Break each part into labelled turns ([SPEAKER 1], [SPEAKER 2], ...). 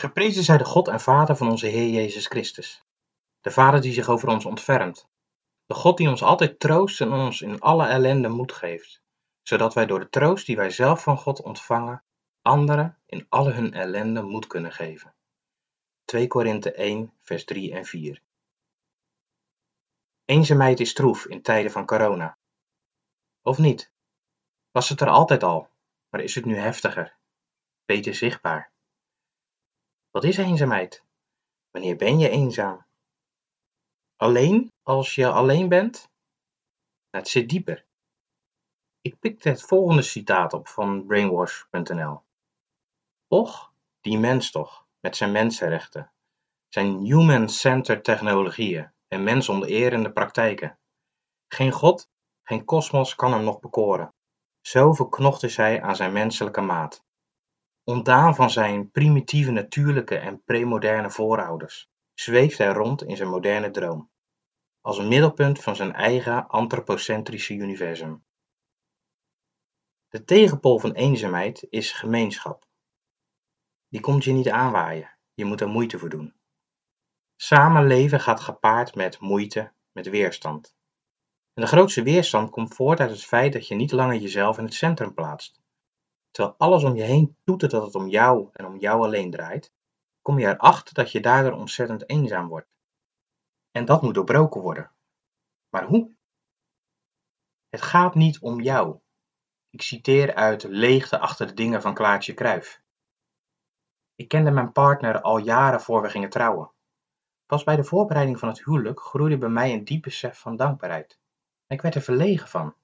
[SPEAKER 1] Geprezen zij de God en Vader van onze Heer Jezus Christus. De Vader die zich over ons ontfermt. De God die ons altijd troost en ons in alle ellende moed geeft, zodat wij door de troost die wij zelf van God ontvangen, anderen in alle hun ellende moed kunnen geven. 2 Korinthe 1, vers 3 en 4. Eenzaamheid is troef in tijden van corona. Of niet? Was het er altijd al, maar is het nu heftiger, beter zichtbaar? Wat is eenzaamheid? Wanneer ben je eenzaam? Alleen als je alleen bent? Het zit dieper. Ik pikte het volgende citaat op van brainwash.nl. Och, die mens toch, met zijn mensenrechten, zijn human-centered technologieën en mensonterende praktijken. Geen God, geen kosmos kan hem nog bekoren. Zo verknocht is hij aan zijn menselijke maat ontdaan van zijn primitieve natuurlijke en premoderne voorouders, zweeft hij rond in zijn moderne droom, als een middelpunt van zijn eigen antropocentrische universum. De tegenpol van eenzaamheid is gemeenschap. Die komt je niet aanwaaien, je moet er moeite voor doen. Samenleven gaat gepaard met moeite, met weerstand. En de grootste weerstand komt voort uit het feit dat je niet langer jezelf in het centrum plaatst. Terwijl alles om je heen toetert dat het om jou en om jou alleen draait, kom je erachter dat je daardoor ontzettend eenzaam wordt. En dat moet doorbroken worden. Maar hoe? Het gaat niet om jou. Ik citeer uit Leegte achter de dingen van Klaartje Kruif. Ik kende mijn partner al jaren voor we gingen trouwen. Pas bij de voorbereiding van het huwelijk groeide bij mij een diep besef van dankbaarheid. ik werd er verlegen van.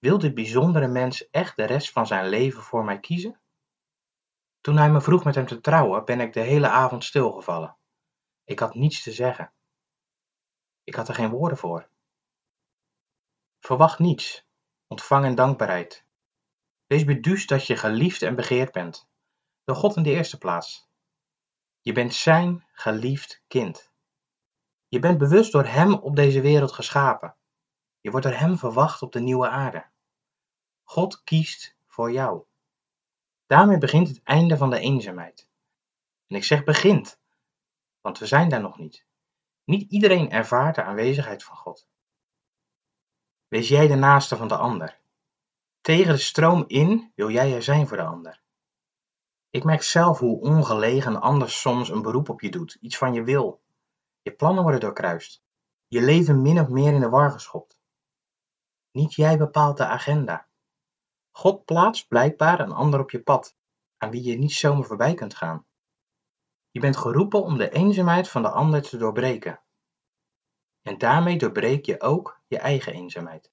[SPEAKER 1] Wil dit bijzondere mens echt de rest van zijn leven voor mij kiezen? Toen hij me vroeg met hem te trouwen, ben ik de hele avond stilgevallen. Ik had niets te zeggen. Ik had er geen woorden voor. Verwacht niets. Ontvang in dankbaarheid. Wees beduusd dat je geliefd en begeerd bent. Door God in de eerste plaats. Je bent zijn geliefd kind. Je bent bewust door hem op deze wereld geschapen. Je wordt door hem verwacht op de nieuwe aarde. God kiest voor jou. Daarmee begint het einde van de eenzaamheid. En ik zeg begint, want we zijn daar nog niet. Niet iedereen ervaart de aanwezigheid van God. Wees jij de naaste van de ander. Tegen de stroom in wil jij er zijn voor de ander. Ik merk zelf hoe ongelegen een ander soms een beroep op je doet, iets van je wil. Je plannen worden doorkruist. Je leven min of meer in de war geschopt. Niet jij bepaalt de agenda. God plaatst blijkbaar een ander op je pad, aan wie je niet zomaar voorbij kunt gaan. Je bent geroepen om de eenzaamheid van de ander te doorbreken. En daarmee doorbreek je ook je eigen eenzaamheid.